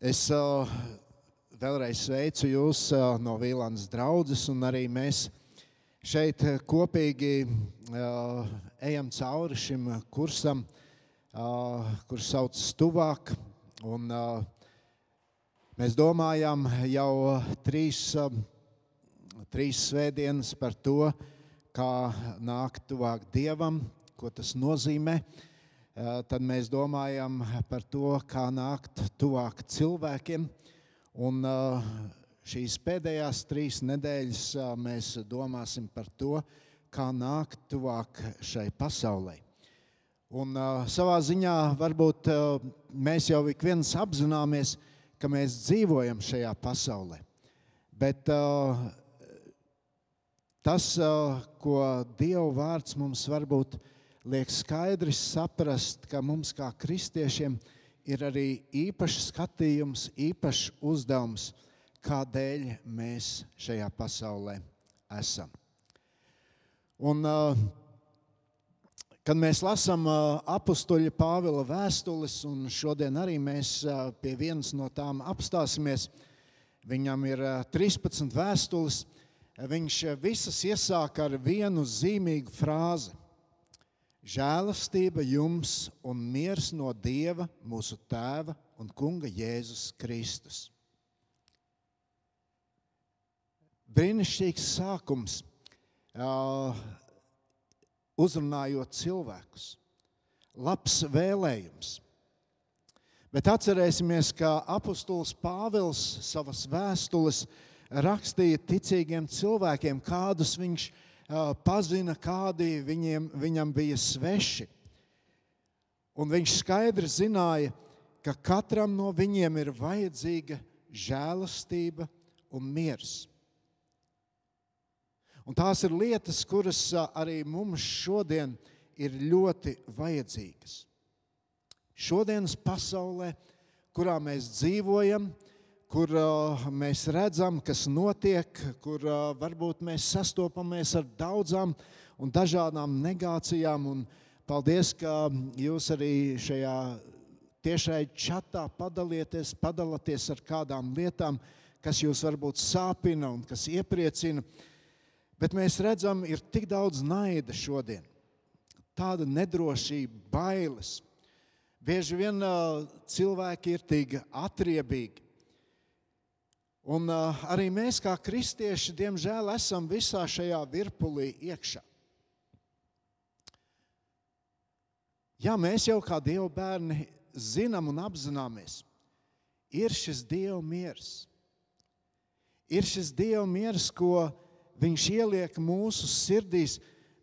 Es vēlreiz sveicu jūs no Vīlānas draudzes, un arī mēs šeit kopīgi ejam cauri šim kursam, kurš sauc Tuvāk. Un, mēs domājam jau trīs, trīs svētdienas par to, kā nākt tuvāk Dievam, ko tas nozīmē. Uh, tad mēs domājam par to, kā nākt tuvāk cilvēkiem. Un eh, šīs pēdējās trīs nedēļas eh, mēs domāsim par to, kā nākt tuvāk šai pasaulē. Un savā ziņā varbūt mēs jau ik viens apzināmies, ka mēs dzīvojam šajā pasaulē. Bet tas, ko Dieva vārds mums varbūt ir liek skaidri saprast, ka mums kā kristiešiem ir arī īpašs skatījums, īpašs uzdevums, kādēļ mēs šajā pasaulē esam. Un, kad mēs lasām apakstuļa Pāvila vēstules, un šodien arī mēs pie vienas no tām apstāsimies, viņam ir 13 vēstules. Viņš visas iesāk ar vienu zīmīgu frāzi Žēlastība jums un miers no Dieva, mūsu Tēva un Kunga Jēzus Kristus. Brīnišķīgs sākums, uzrunājot cilvēkus, labs vēlējums. Bet atcerēsimies, ka apustulis Pāvils savas vēstules rakstīja ticīgiem cilvēkiem, kādus viņš ir pazina, kādi viņiem, viņam bija sveši. Un viņš skaidri zināja, ka katram no viņiem ir vajadzīga žēlastība un miers. Un tās ir lietas, kuras arī mums šodien ir ļoti vajadzīgas. Šodienas pasaulē, kurā mēs dzīvojam, kur uh, mēs redzam, kas notiek, kur uh, varbūt mēs sastopamies ar daudzām un dažādām negācijām. Un paldies, ka jūs arī šajā tiešai čatā padalieties, padalāties ar kādām lietām, kas jūs varbūt sāpina un kas iepriecina. Bet mēs redzam, ir tik daudz naida šodien, tāda nedrošība, bailes. Bieži vien uh, cilvēki ir tik atriebīgi Un uh, arī mēs, kā kristieši, diemžēl esam visā šajā virpulī iekšā. Jā, mēs jau kā Dieva bērni zinām un apzināmies, ir šis Dieva miers. Ir šis Dieva miers, ko Viņš ieliek mūsu sirdīs,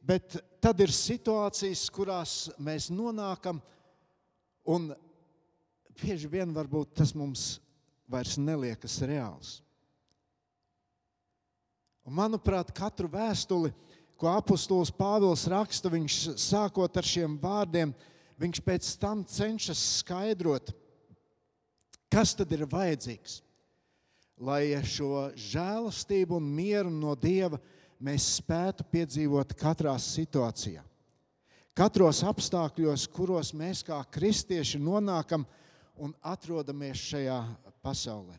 bet tad ir situācijas, kurās mēs nonākam, un bieži vien varbūt tas mums vairs neliekas reāls. Un, manuprāt, katru vēstuli, ko apustulis Pāvils raksta, viņš sākot ar šiem vārdiem, viņš pēc tam cenšas skaidrot, kas tad ir vajadzīgs, lai šo žēlastību un mieru no Dieva mēs spētu piedzīvot katrā situācijā. Katros apstākļos, kuros mēs kā kristieši nonākam un atrodamies šajā pasaulē.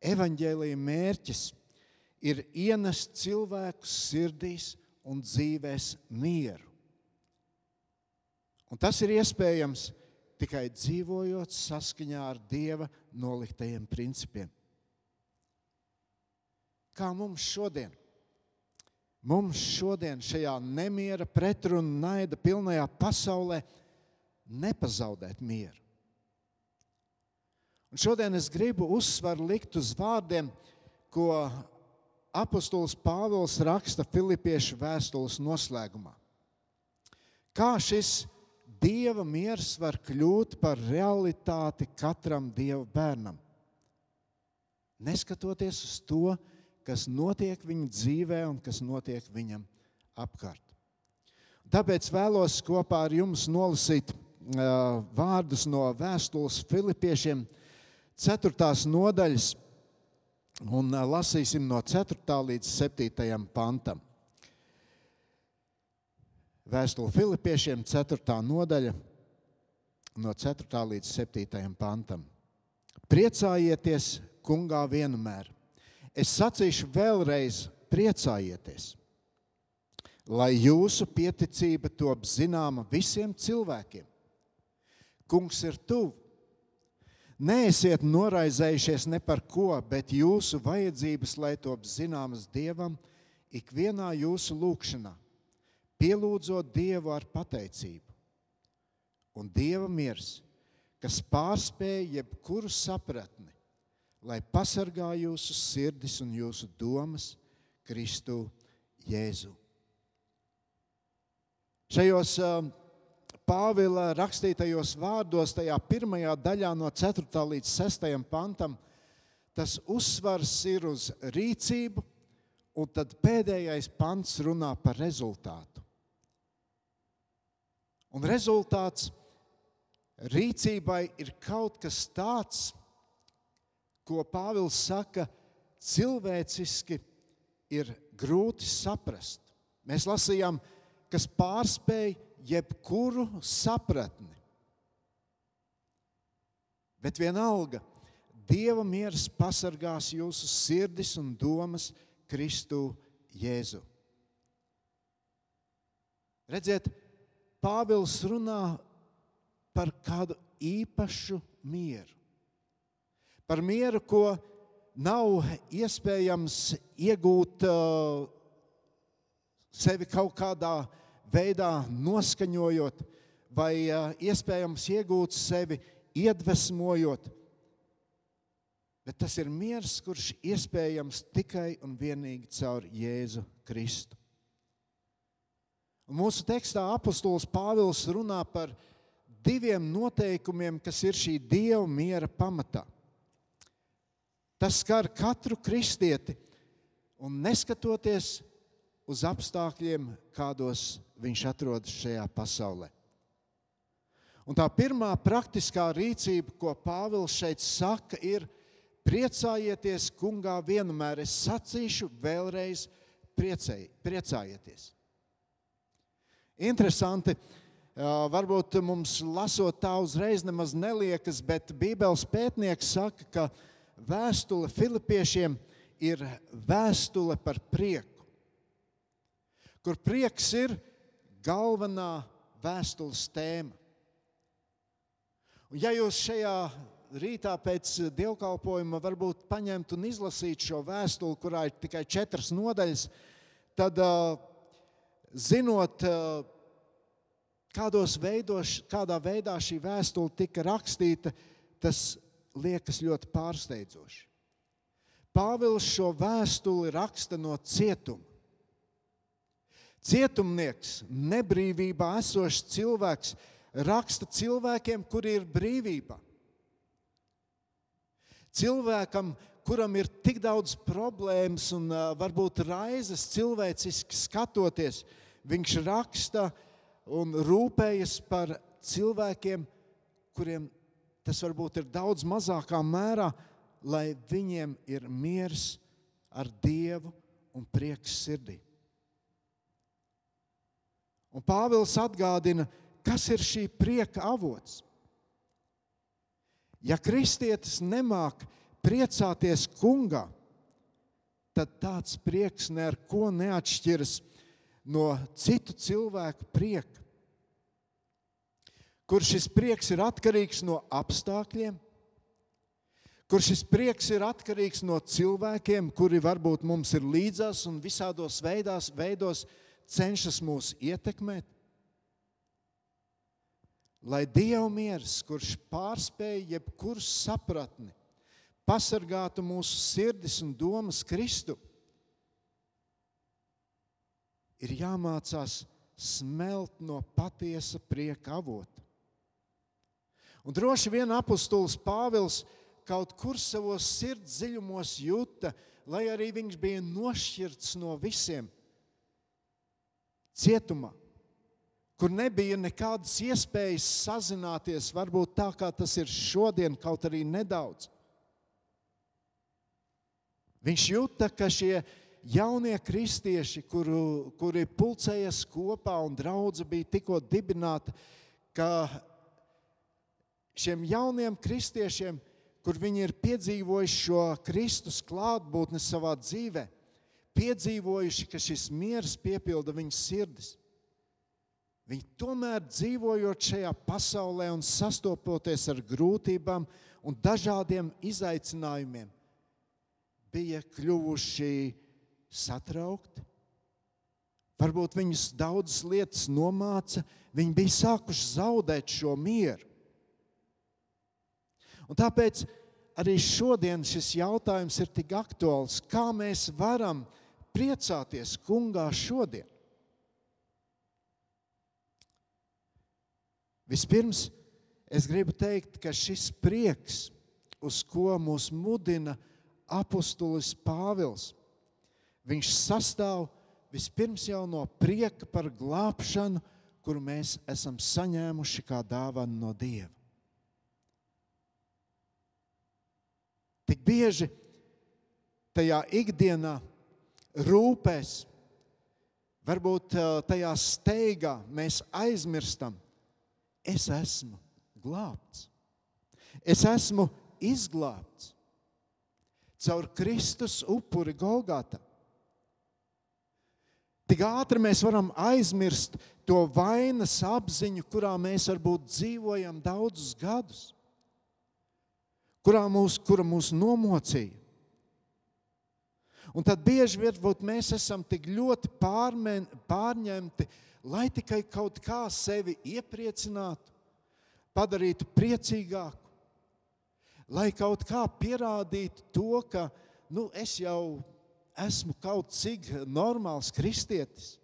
Evangelija mērķis ir ienest cilvēku sirdīs un dzīvēs mieru. Un tas ir iespējams tikai dzīvojot saskaņā ar Dieva noliktajiem principiem. Kā mums šodien? Mums šodien, šajā nemiera, pretrunu, naida pilnajā pasaulē, nepazaudēt mieru. Un šodien es gribu uzsvaru likt uz vārdiem, ko apustulis Pāvils raksta Filipiešu vēstules noslēgumā. Kā šis dieva miers var kļūt par realitāti katram dieva bērnam? Neskatoties uz to, kas notiek viņa dzīvē un kas notiek viņam apkārt. Tāpēc vēlos kopā ar jums nolasīt vārdus no vēstules Filipiešiem 4. nodaļas, un lasīsim no 4. līdz 7. pantam. Vēstule Filipiešiem, 4. nodaļa, no 4. līdz 7. pantam. Priecājieties, kungā, vienmēr. Es sacīšu vēlreiz, priecājieties, lai jūsu pieticība top zināma visiem cilvēkiem. Kungs ir tuvu. Neesiet noraizējušies ne par ko, bet jūsu vajadzības, lai top zināmas Dievam, ikvienā jūsu lūgšanā, pielūdzot Dievu ar pateicību. Un Dieva miers, kas pārspēja jebkuru sapratni, lai pasargā jūsu sirdis un jūsu domas Kristu Jēzu. Šajos uh, Pāvila rakstītajos vārdos, tajā pirmajā daļā, no 4. līdz 6. pantam, tas uzsvars ir uz rīcību, un tad pēdējais pants runā par rezultātu. Un rezultāts rīcībai ir kaut kas tāds, ko Pāvils saka, cilvēciski ir grūti saprast. Mēs lasījām, kas pārspēj jebkuru sapratni. Bet vienalga, Dieva miers pasargās jūsu sirdis un domas Kristu Jēzu. Redziet, Pāvils runā par kādu īpašu mieru par mieru, ko nav iespējams iegūt uh, sevi kaut kādā veidā noskaņojot, vai iespējams iegūt sevi iedvesmojot. Bet tas ir miers, kurš iespējams tikai un vienīgi caur Jēzu Kristu. Un mūsu tekstā apustulis Pāvils runā par diviem noteikumiem, kas ir šī dieva miera pamatā. Tas skar katru kristieti, un neskatoties uz apstākļiem, kādos viņš atrodas šajā pasaulē. Un tā pirmā praktiskā rīcība, ko Pāvils šeit saka, ir priecājieties, kungā, vienmēr. Es sacīšu vēlreiz, priecēj, priecājieties. Interesanti, varbūt mums lasot tā uzreiz nemaz neliekas, bet Bībeles pētnieks saka, ka vēstule Filipiešiem ir vēstule par prieku, kur prieks ir galvenā vēstules tēma. Un ja jūs šajā rītā pēc dievkalpojuma varbūt paņemt un izlasīt šo vēstuli, kurā ir tikai četras nodaļas, tad zinot, kādos veidos, kādā veidā šī vēstule tika rakstīta, tas liekas ļoti pārsteidzoši. Pāvils šo vēstuli raksta no cietuma. Cietumnieks, nebrīvībā esošs cilvēks, raksta cilvēkiem, kuri ir brīvībā. Cilvēkam, kuram ir tik daudz problēmas un varbūt raizes cilvēciski skatoties, viņš raksta un rūpējas par cilvēkiem, kuriem tas varbūt ir daudz mazākā mērā, lai viņiem ir miers ar Dievu un prieks sirdī. Un Pāvils atgādina, kas ir šī prieka avots. Ja kristietis nemāk priecāties kungā, tad tāds prieks neko neatšķiras no citu cilvēku prieka kur šis prieks ir atkarīgs no apstākļiem, kur šis prieks ir atkarīgs no cilvēkiem, kuri varbūt mums ir līdzās un visādos veidās, veidos cenšas mūs ietekmēt. Lai Dieva miers, kurš pārspēj jebkuru sapratni, pasargātu mūsu sirdis un domas Kristu, ir jāmācās smelt no patiesa prieka avota. Un droši vien apustulis Pāvils kaut kur savos sirds dziļumos jūta, lai arī viņš bija nošķirts no visiem cietumā, kur nebija nekādas iespējas sazināties, varbūt tā kā tas ir šodien, kaut arī nedaudz. Viņš jūta, ka šie jaunie kristieši, kuru, kuri pulcējas kopā un draudze bija tikko dibināta, ka šiem jauniem kristiešiem, kur viņi ir piedzīvojuši šo Kristus klātbūtni savā dzīvē, piedzīvojuši, ka šis miers piepilda viņu sirdis. Viņi tomēr dzīvojot šajā pasaulē un sastopoties ar grūtībām un dažādiem izaicinājumiem, bija kļuvuši satraukti. Varbūt viņus daudzas lietas nomāca, viņi bija sākuši zaudēt šo mieru. Un tāpēc arī šodien šis jautājums ir tik aktuāls. Kā mēs varam priecāties kungā šodien? Vispirms es gribu teikt, ka šis prieks, uz ko mūs mudina apustulis Pāvils, viņš sastāv vispirms jau no prieka par glābšanu, kuru mēs esam saņēmuši kā dāvanu no Dieva. Tik bieži tajā ikdienā rūpēs, varbūt tajā steigā mēs aizmirstam, es esmu glābts. Es esmu izglābts caur Kristus upuri Golgāta. Tik ātri mēs varam aizmirst to vainas apziņu, kurā mēs varbūt dzīvojam daudzus gadus, kurā mūs, kura mūs nomocīja. Un tad bieži vien mēs esam tik ļoti pārmen, pārņemti, lai tikai kaut kā sevi iepriecinātu, padarītu priecīgāku, lai kaut kā pierādītu to, ka nu, es jau esmu kaut cik normāls kristietis,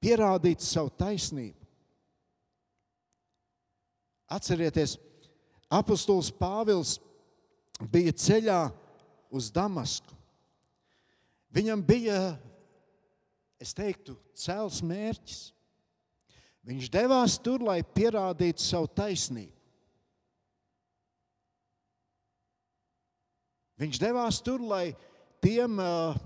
pierādīt savu taisnību. Atcerieties, apustulis Pāvils bija ceļā uz Damasku. Viņam bija, es teiktu, cēls mērķis. Viņš devās tur, lai pierādītu savu taisnību. Viņš devās tur, lai tiem uh,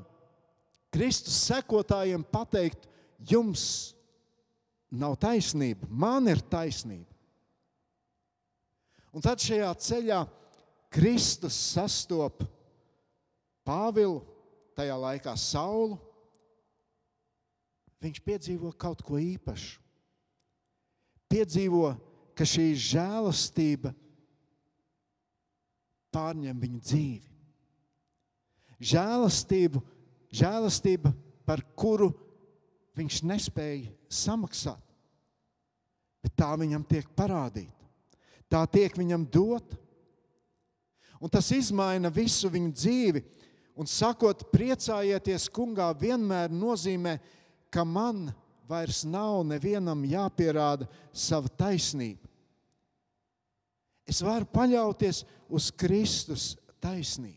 Kristus sekotājiem pateikt, jums nav taisnība, man ir taisnība. Un tad šajā ceļā Kristus sastopas Pāvilu, tajā laikā Saulu. Viņš piedzīvo kaut ko īpašu. Piedzīvo, ka šī žēlastība pārņem viņa dzīvi žēlastību, žēlastība, par kuru viņš nespēja samaksāt. Bet tā viņam tiek parādīta, tā tiek viņam dota. Un tas izmaina visu viņa dzīvi. Un sakot, priecājieties, kungā, vienmēr nozīmē, ka man vairs nav nevienam jāpierāda sava taisnība. Es varu paļauties uz Kristus taisnību.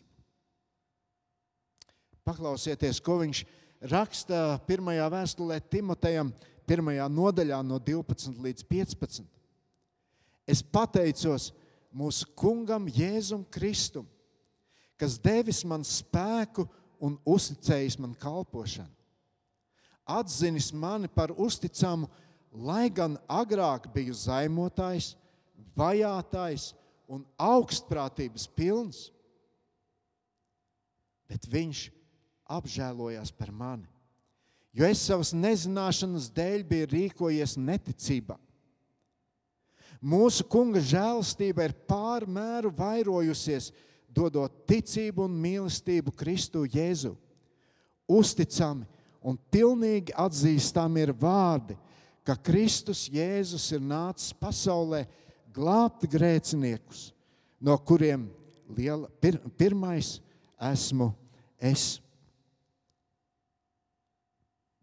Paklausieties, ko viņš raksta pirmajā vēstulē Timotejam, pirmajā nodaļā, no 12 līdz 15. Es pateicos mūsu kungam Jēzum Kristum, kas devis man spēku un uzticējis man kalpošanu. Atzinis mani par uzticamu, lai gan agrāk biju zaimotājs, vajātais un augstprātības pilns, bet viņš apžēlojās par mani, jo es savas nezināšanas dēļ biju rīkojies neticībā. Mūsu kunga žēlastība ir pārmēru vairojusies, dodot ticību un mīlestību Kristu Jēzu. Uzticami un pilnīgi atzīstami ir vārdi, ka Kristus Jēzus ir nācis pasaulē glābt grēciniekus, no kuriem liela, pir, pirmais esmu es.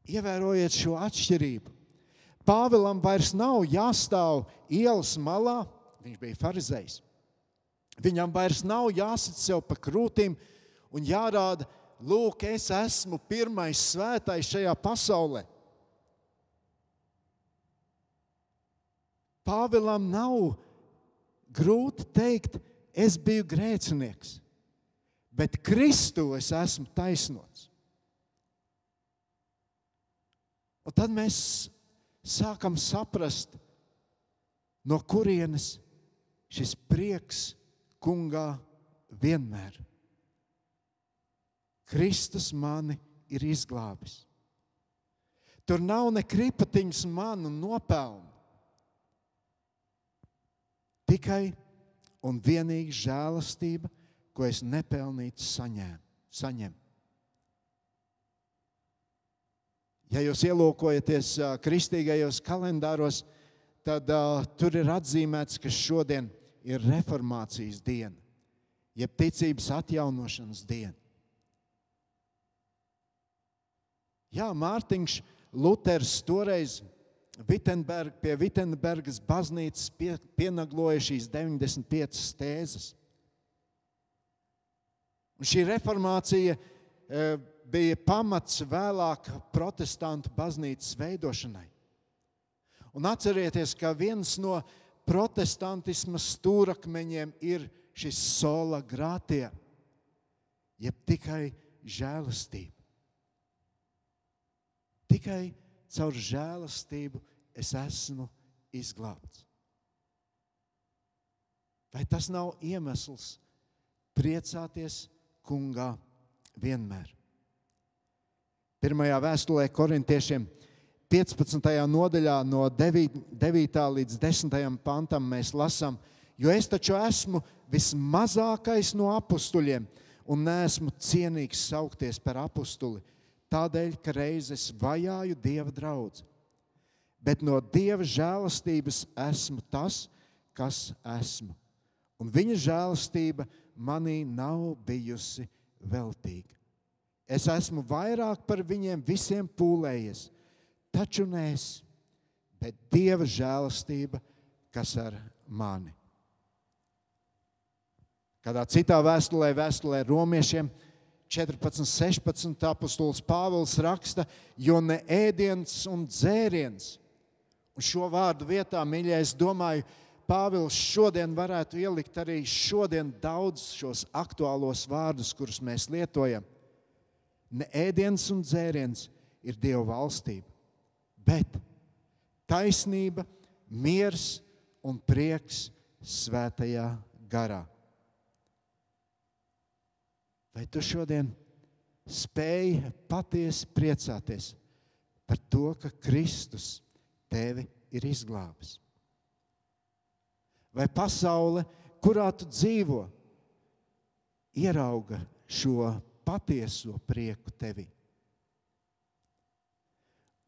Ievērojiet šo atšķirību. Pāvēlam vairs nav jāstāv ielas malā, viņš bija farizējs. Viņam vairs nav jāsit sev pa krūtīm un jārāda, lūk, es esmu pirmais svētais šajā pasaulē. Pāvēlam nav grūti teikt, es biju grēcinieks, bet Kristu es esmu taisnots. Un tad mēs sākam saprast, no kurienes šis prieks kungā vienmēr. Kristus mani ir izglābis. Tur nav ne kripatiņas manu nopelnu. Tikai un vienīgi žēlastība, ko es nepelnītu saņēmu. Saņem. Ja jūs ielūkojaties kristīgajos kalendāros, tad uh, tur ir atzīmēts, ka šodien ir reformācijas diena, jeb ticības atjaunošanas diena. Jā, Mārtiņš Luters toreiz Vitsenberg, pie Vitsenbergas baznīcas pie, pienagloja šīs 95 tēzes. Un šī reformācija e, bija pamats vēlāk protestantu baznīcas veidošanai. Un atcerieties, ka viens no protestantisma stūrakmeņiem ir šis sola grātie, jeb tikai žēlastība. Tikai caur žēlastību es esmu izglābts. Vai tas nav iemesls priecāties kungā vienmēr? Pirmajā vēstulē korintiešiem 15. nodaļā, no 9. līdz 10. pantam, mēs lasām, jo es taču esmu vismazākais no apstuļiem un neesmu cienīgs saukties par apstuli tādēļ, ka reizes vajāju Dieva draugu. Bet no Dieva žēlastības esmu tas, kas esmu. Un viņa žēlastība manī nav bijusi veltīga. Es esmu vairāk par viņiem visiem pūlējies, taču ne es, bet Dieva žēlastība, kas ar mani. Kādā citā vēstulē, vēstulē romiešiem, 14, 16. apustulis Pāvils raksta, jo ne ēdiens un dzēriens. Un šo vārdu vietā, mīļie, es domāju, Pāvils šodien varētu ielikt arī šodien daudz šos aktuālos vārdus, kurus mēs lietojam. Ne ēdiens un dzēriens ir Dieva valstība, bet taisnība, miers un prieks svētajā garā. Vai tu šodien spēj patiesi priecāties par to, ka Kristus tevi ir izglābis? Vai pasaule, kurā tu dzīvo, ierauga šo patieso prieku tevi?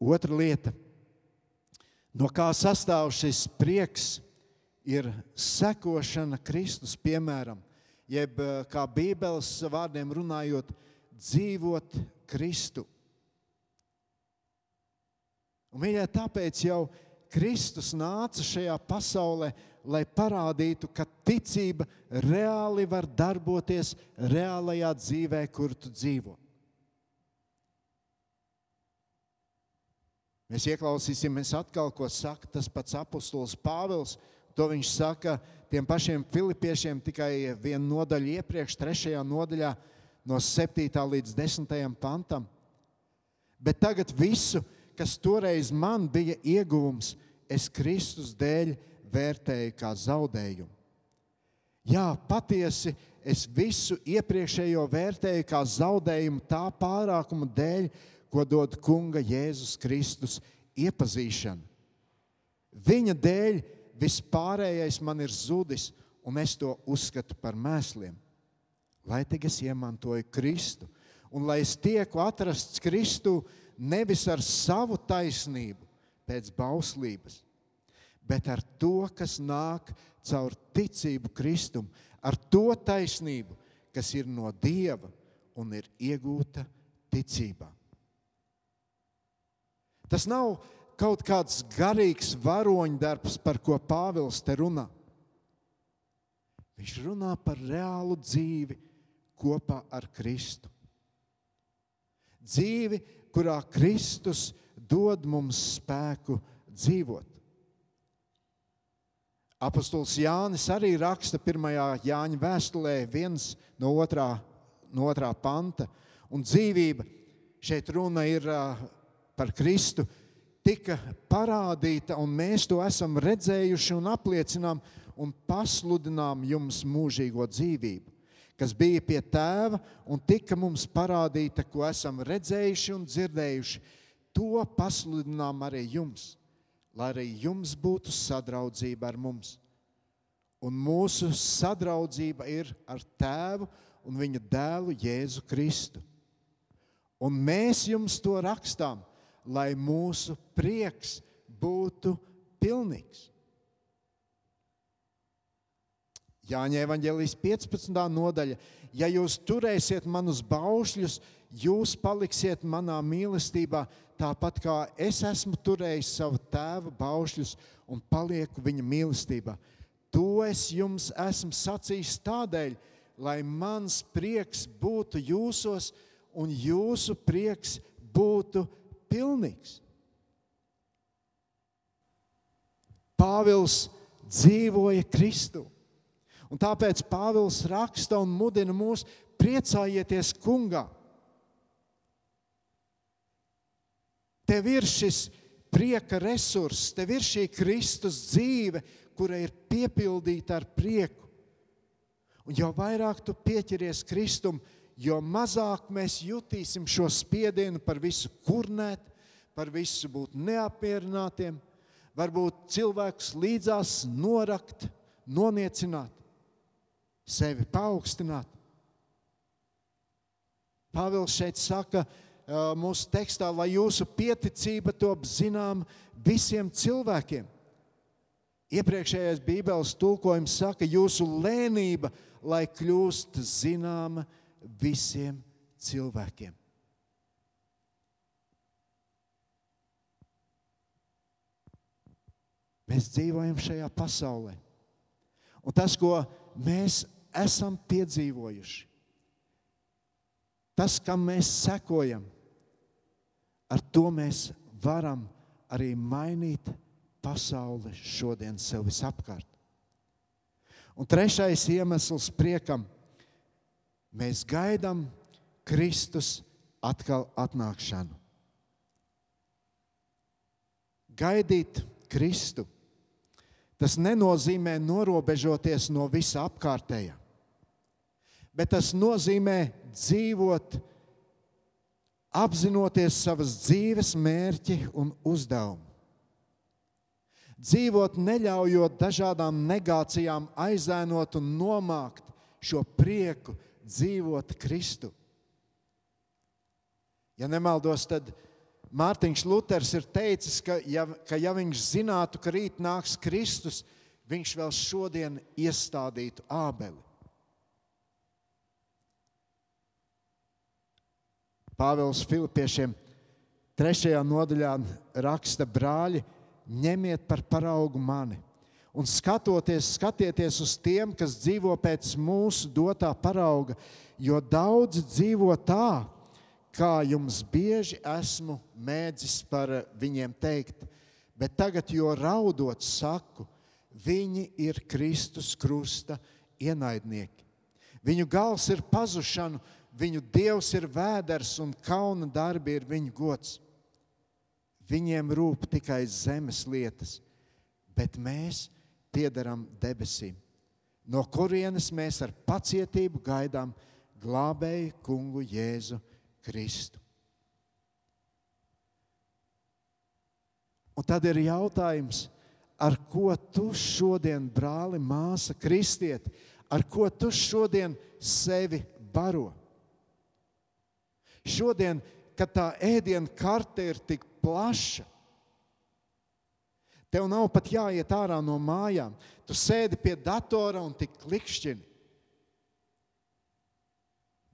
Otra lieta, no kā sastāv šis prieks, ir sekošana Kristus piemēram jeb eh, kā Bībeles vārdiem runājot, dzīvot Kristu. Un viņa tāpēc jau Kristus nāca šajā pasaulē, lai parādītu, ka ticība reāli var darboties reālajā dzīvē, kur tu dzīvo. Mēs ieklausīsimies atkal, ko saka tas pats apustulis Pāvils. To viņš saka tiem pašiem filipiešiem tikai vienu nodaļu iepriekš, trešajā nodaļā, no 7. līdz 10. pantam. Bet tagad visu, kas toreiz man bija ieguvums, es Kristus dēļ vērtēju kā zaudējumu. Jā, patiesi es visu iepriekšējo vērtēju kā zaudējumu tā pārākuma dēļ, ko dod Kunga Jēzus Kristus iepazīšana. Viņa dēļ vispārējais man ir zudis, un es to uzskatu par mēsliem. Lai tik es iemantoju Kristu, un lai es tieku atrasts Kristu nevis ar savu taisnību, pēc bauslības, bet ar to, kas nāk caur ticību Kristum, ar to taisnību, kas ir no Dieva un ir iegūta ticībā. Tas nav kaut kāds garīgs varoņdarbs, par ko Pāvils te runā. Viņš runā par reālu dzīvi kopā ar Kristu. Dzīvi, kurā Kristus dod mums spēku dzīvot. Apostols Jānis arī raksta pirmajā Jāņa vēstulē, viens no otrā, no otrā panta. Un dzīvība šeit runa ir par Kristu, tika parādīta, un mēs to esam redzējuši un apliecinām, un pasludinām jums mūžīgo dzīvību, kas bija pie tēva un tika mums parādīta, ko esam redzējuši un dzirdējuši. To pasludinām arī jums, lai arī jums būtu sadraudzība ar mums. Un mūsu sadraudzība ir ar tēvu un viņa dēlu Jēzu Kristu. Un mēs jums to rakstām, lai mūsu prieks būtu pilnīgs. Jāņa Evangelijas 15. nodaļa. Ja jūs turēsiet manus baušļus, jūs paliksiet manā mīlestībā, tāpat kā es esmu turējis savu tēva baušļus un palieku viņa mīlestībā. To es jums esmu sacījis tādēļ, lai mans prieks būtu jūsos un jūsu prieks būtu pilnīgs. Pāvils dzīvoja Kristu. Un tāpēc Pāvils raksta un mudina mūs priecājieties kungā. Tev ir šis prieka resurss, tev ir šī Kristus dzīve, kura ir piepildīta ar prieku. Un jo vairāk tu pieķeries Kristum, jo mazāk mēs jutīsim šo spiedienu par visu kurnēt, par visu būt neapmierinātiem, varbūt cilvēkus līdzās norakt, noniecināt, sevi paaugstināt. Pāvils šeit saka, mūsu tekstā, lai jūsu pieticība top zinām visiem cilvēkiem. Iepriekšējais Bībeles tulkojums saka, jūsu lēnība, lai kļūst zināma visiem cilvēkiem. Mēs dzīvojam šajā pasaulē. Un tas, ko mēs esam piedzīvojuši, tas, kam mēs sekojam, ar to mēs varam arī mainīt pasauli šodien sev visapkārt. Un trešais iemesls priekam ir mēs gaidām Kristus atkal atnākšanu. Gaidīt Kristu. Tas nenozīmē norobežoties no visa apkārtējā, bet tas nozīmē dzīvot, apzinoties savas dzīves mērķi un uzdevumu. Dzīvot, neļaujot dažādām negācijām aizēnot un nomākt šo prieku, dzīvot Kristu. Ja nemaldos, tad Mārtiņš Luters ir teicis, ka ja, ka ja viņš zinātu, ka rīt nāks Kristus, viņš vēl šodien iestādītu ābeli. Pāvils Filipiešiem trešajā nodaļā raksta brāļi, ņemiet par paraugu mani un skatoties, skatieties uz tiem, kas dzīvo pēc mūsu dotā parauga, jo daudzi dzīvo tā, kā jums bieži esmu mēdzis par viņiem teikt. Bet tagad, jo raudot, saku, viņi ir Kristus krusta ienaidnieki. Viņu gals ir pazušana, viņu dievs ir vēders un kauna darbi ir viņu gods. Viņiem rūp tikai zemes lietas, bet mēs esam piederam debesīm, no kurienes mēs ar pacietību gaidām glābēju kungu Jēzu Kristu. Un tad ir jautājums, ar ko tu šodien, brāli, māsa, kristiet, ar ko tu šodien sevi baro? Šodien, kad tā ēdienu karte ir tik plaša, Tev nav pat jāiet ārā no mājām. Tu sēdi pie datora un tik klikšķini.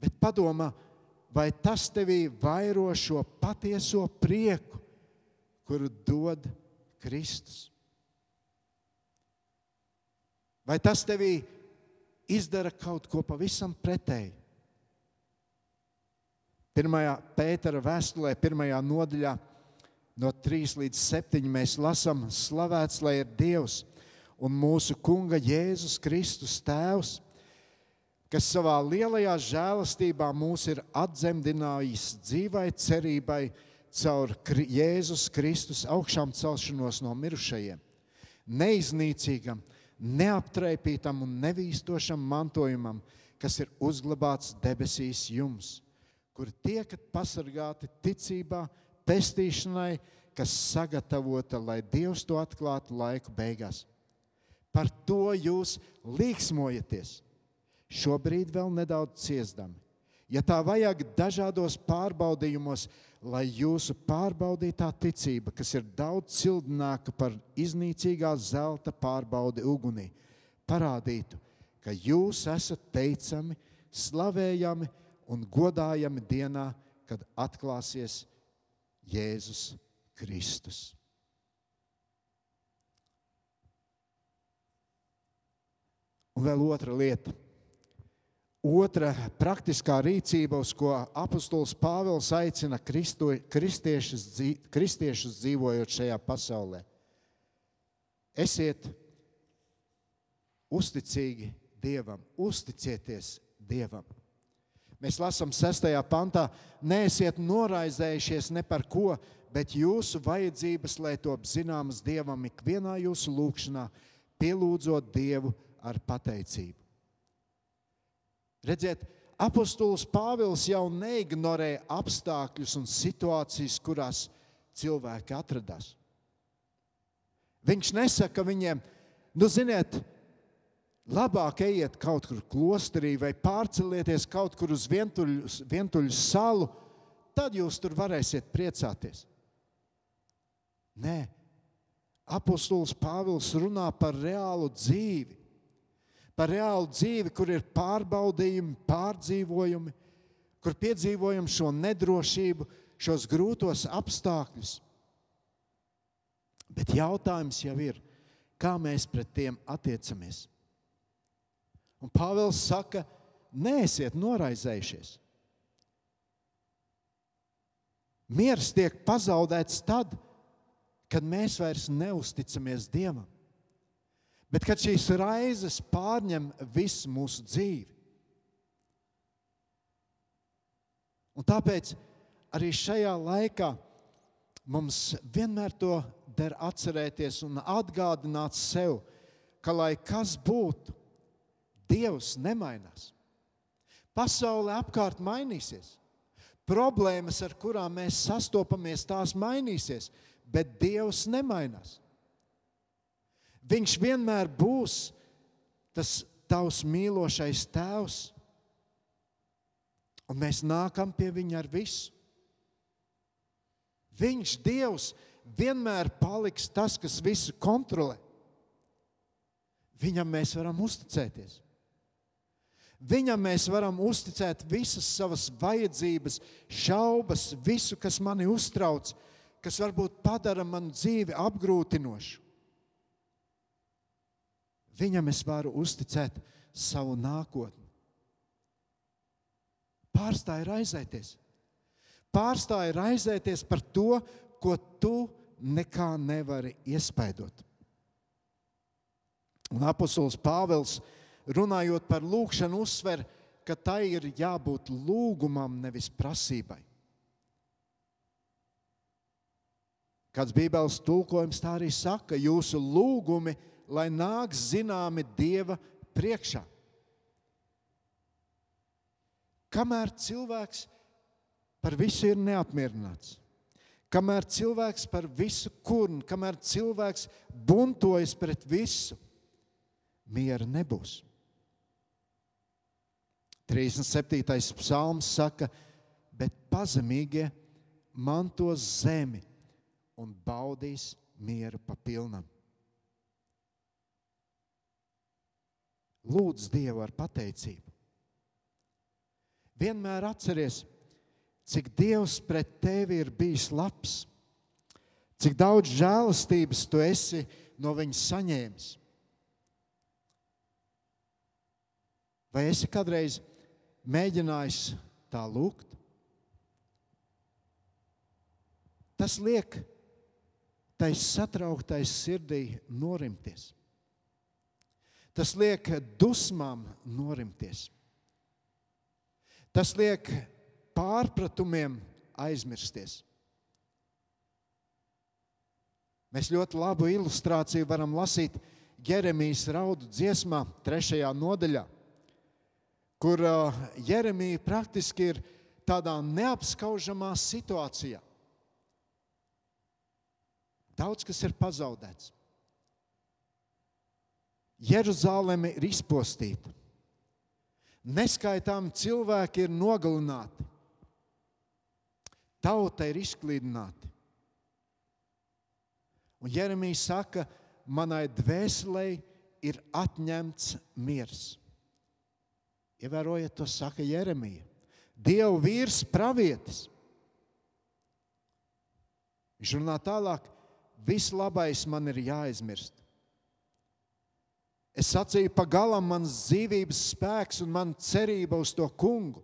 Bet padomā, vai tas tevī vairo šo patieso prieku, kuru dod Kristus? Vai tas tevī izdara kaut ko pavisam pretēju? Pirmajā Pētera vēstulē, pirmajā nodaļā no 3 līdz 7 mēs lasām, slavēts lai ir Dievs un mūsu Kunga Jēzus Kristus Tēvs, kas savā lielajā žēlastībā mūs ir atdzemdinājis dzīvai cerībai caur Jēzus Kristus augšām celšanos no mirušajiem, neiznīcīgam, neaptraipītam un nevīstošam mantojumam, kas ir uzglabāts debesīs jums, kur tiekat pasargāti ticībā, pestīšanai, kas sagatavota, lai Dievs to atklātu laiku beigās. Par to jūs līksmojaties, šobrīd vēl nedaudz ciestami. Ja tā vajag dažādos pārbaudījumos, lai jūsu pārbaudītā ticība, kas ir daudz cildināka par iznīcīgā zelta pārbaudi ugunī, parādītu, ka jūs esat teicami, slavējami un godājami dienā, kad atklāsies Jēzus Kristus. Un vēl otra lieta. Otra praktiskā rīcība, uz ko apustulis Pāvils aicina kristo, kristiešus, kristiešus dzīvojot šajā pasaulē. Esiet uzticīgi Dievam, uzticieties Dievam. Mēs lasām 6. pantā, neesiet noraizējušies ne par ko, bet jūsu vajadzības, lai top zināmas Dievam ikvienā jūsu lūgšanā, pielūdzot Dievu ar pateicību. Redziet, apostols Pāvils jau neignorē apstākļus un situācijas, kurās cilvēki atrodas. Viņš nesaka viņiem, nu, ziniet, labāk ejiet kaut kur klosterī vai pārcelieties kaut kur uz vientuļu, vientuļu salu, tad jūs tur varēsiet priecāties. Nē, apostols Pāvils runā par reālu dzīvi par reālu dzīvi, kur ir pārbaudījumi, pārdzīvojumi, kur piedzīvojam šo nedrošību, šos grūtos apstākļus. Bet jautājums jau ir, kā mēs pret tiem attiecamies. Un Pāvils saka, neesiet noraizējušies. Miers tiek pazaudēts tad, kad mēs vairs neusticamies Dievam. Bet kad šīs raizes pārņem visu mūsu dzīvi, un tāpēc arī šajā laikā mums vienmēr to der atcerēties un atgādināt sev, ka lai kas būtu, Dievs nemainās. Pasaule apkārt mainīsies. Problēmas, ar kurām mēs sastopamies, tās mainīsies, bet Dievs nemainās. Viņš vienmēr būs tas tavs mīlošais tēvs. Un mēs nākam pie viņa ar visu. Viņš, Dievs, vienmēr paliks tas, kas visu kontrolē. Viņam mēs varam uzticēties. Viņam mēs varam uzticēt visas savas vajadzības, šaubas, visu, kas mani uztrauc, kas varbūt padara manu dzīvi apgrūtinošu. Viņam es varu uzticēt savu nākotni. Pārstāj raizēties. Pārstāj raizēties par to, ko tu nekā nevari iespaidot. Un apustulis Pāvils, runājot par lūgšanu, uzsver, ka tai ir jābūt lūgumam, nevis prasībai. Kāds Bībeles tulkojums tā arī saka, jūsu lūgumi lai nāk zināmi Dieva priekšā. Kamēr cilvēks par visu ir neapmierināts, kamēr cilvēks par visu kurnu, kamēr cilvēks buntojas pret visu, miera nebūs. 37. psalms saka, bet pazemīgie mantos zemi un baudīs mieru pa pilnam. Lūdz Dievu ar pateicību. Vienmēr atceries, cik Dievs pret tevi ir bijis labs, cik daudz žēlastības tu esi no viņa saņēmis. Vai esi kādreiz mēģinājis tā lūgt? Tas liek tai satrauktais sirdī norimties. Tas liek dusmām norimties. Tas liek pārpratumiem aizmirsties. Mēs ļoti labu ilustrāciju varam lasīt Jeremijas raudu dziesmā, trešajā nodaļā, kur Jeremija praktiski ir tādā neapskaužamā situācijā. Daudz kas ir pazaudēts. Jeruzaleme ir izpostīta. Neskaitāmi cilvēki ir nogalināti. Tauta ir izklīdināta. Un Jeremijs saka, manai dvēselē ir atņemts miers. Ievērojiet, to saka Jeremija. Dieva vīrs, pravietis. Viņš runā tālāk, viss labais man ir jāizmirst. Es sacīju, pagalam mans dzīvības spēks un man cerība uz to kungu.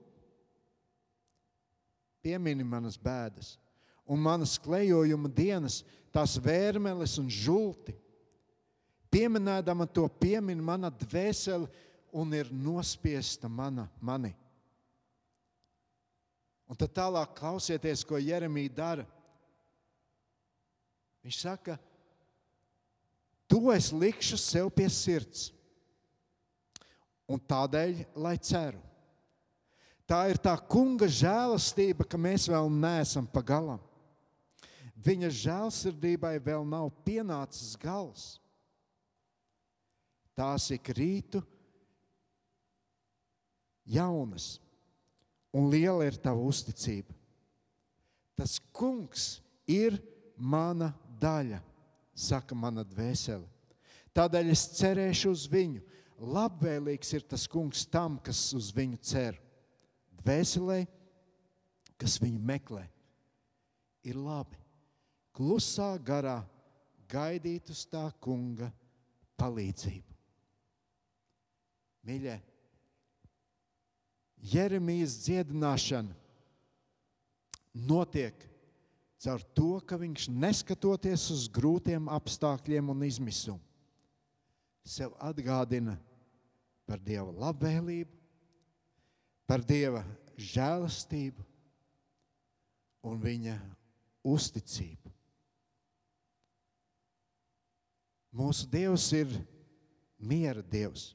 Piemini manas bēdas un manas klejojuma dienas, tās vērmeles un žulti. Pieminēdama to piemin mana dvēsele un ir nospiesta mana mani. Un tad tālāk klausieties, ko Jeremija dara. Viņš saka, To es likšu sev pie sirds. Un tādēļ, lai ceru. Tā ir tā kunga žēlastība, ka mēs vēl neesam pa galam. Viņa žēlsirdībai vēl nav pienācis gals. Tās ik rītu jaunas, un liela ir tava uzticība. Tas kungs ir mana daļa saka mana dvēsele. Tādēļ es cerēšu uz viņu. Labvēlīgs ir tas kungs tam, kas uz viņu cer. Dvēselē, kas viņu meklē, ir labi. Klusā garā gaidīt uz tā kunga palīdzību. Mīļie, Jeremijas dziedināšana notiek caur to, ka viņš neskatoties uz grūtiem apstākļiem un izmisumu, sev atgādina par Dieva labvēlību, par Dieva žēlastību un viņa uzticību. Mūsu Dievs ir miera Dievs.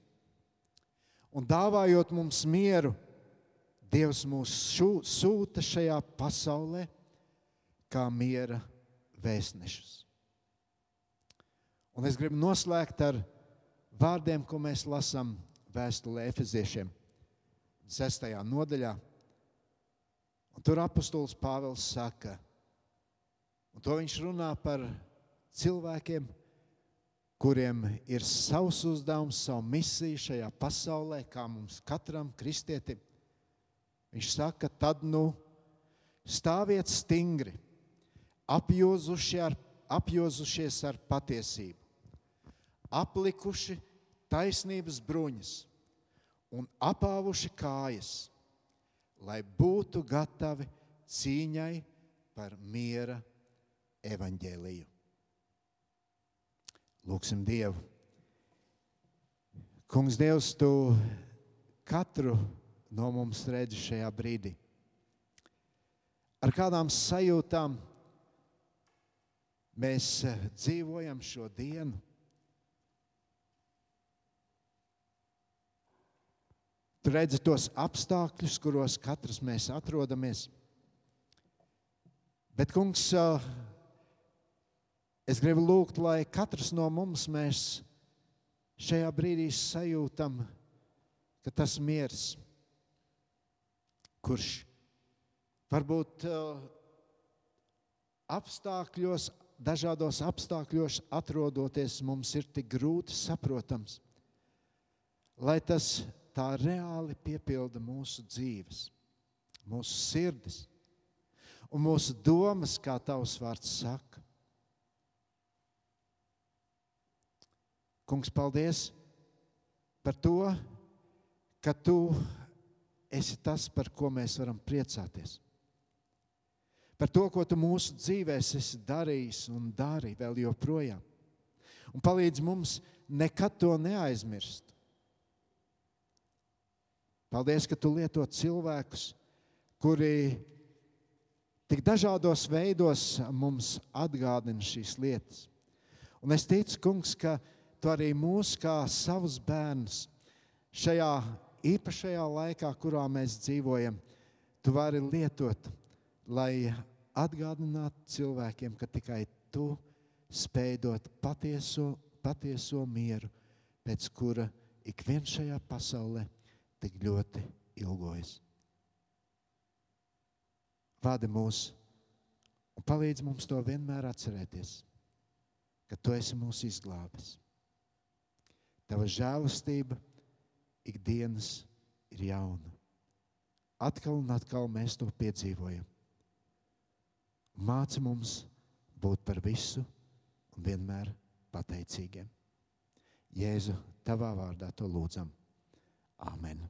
Un dāvājot mums mieru, Dievs mūs sūta šajā pasaulē kā miera vēstnešus. Un es gribu noslēgt ar vārdiem, ko mēs lasām vēstulē Efeziešiem, 6. nodaļā. Un tur apustulis Pāvils saka, un to viņš runā par cilvēkiem, kuriem ir savs uzdevums, savu misiju šajā pasaulē, kā mums katram kristietim. Viņš saka, tad nu stāviet stingri apjozuši ar, apjozušies ar patiesību, aplikuši taisnības bruņas un apāvuši kājas, lai būtu gatavi cīņai par miera evaņģēliju. Lūksim Dievu. Kungs, Dievs, tu katru no mums redzi šajā brīdī. Ar kādām sajūtām mēs eh, dzīvojam šo dienu. Tu redzi tos apstākļus, kuros katrs mēs atrodamies. Bet, kungs, eh, es gribu lūgt, lai katrs no mums mēs šajā brīdī sajūtam, ka tas miers, kurš varbūt eh, apstākļos dažādos apstākļos atrodoties, mums ir tik grūti saprotams, lai tas tā reāli piepilda mūsu dzīves, mūsu sirdis un mūsu domas, kā tavs vārds saka. Kungs, paldies par to, ka tu esi tas, par ko mēs varam priecāties par to, ko tu mūsu dzīvēs esi darījis un dari vēl joprojām. Un palīdz mums nekad to neaizmirst. Paldies, ka tu lieto cilvēkus, kuri tik dažādos veidos mums atgādina šīs lietas. Un es ticu, kungs, ka tu arī mūs kā savus bērnus šajā īpašajā laikā, kurā mēs dzīvojam, tu vari lietot, lai atgādinātu cilvēkiem, ka tikai tu spēj dot patieso, patieso mieru, pēc kura ik viens šajā pasaulē tik ļoti ilgojas. Vādi mūs un palīdz mums to vienmēr atcerēties, ka tu esi mūsu izglābis. Tava žēlastība ikdienas ir jauna. Atkal un atkal mēs to piedzīvojam. Māci mums būt par visu un vienmēr pateicīgiem. Jēzu, tavā vārdā to lūdzam. Amen.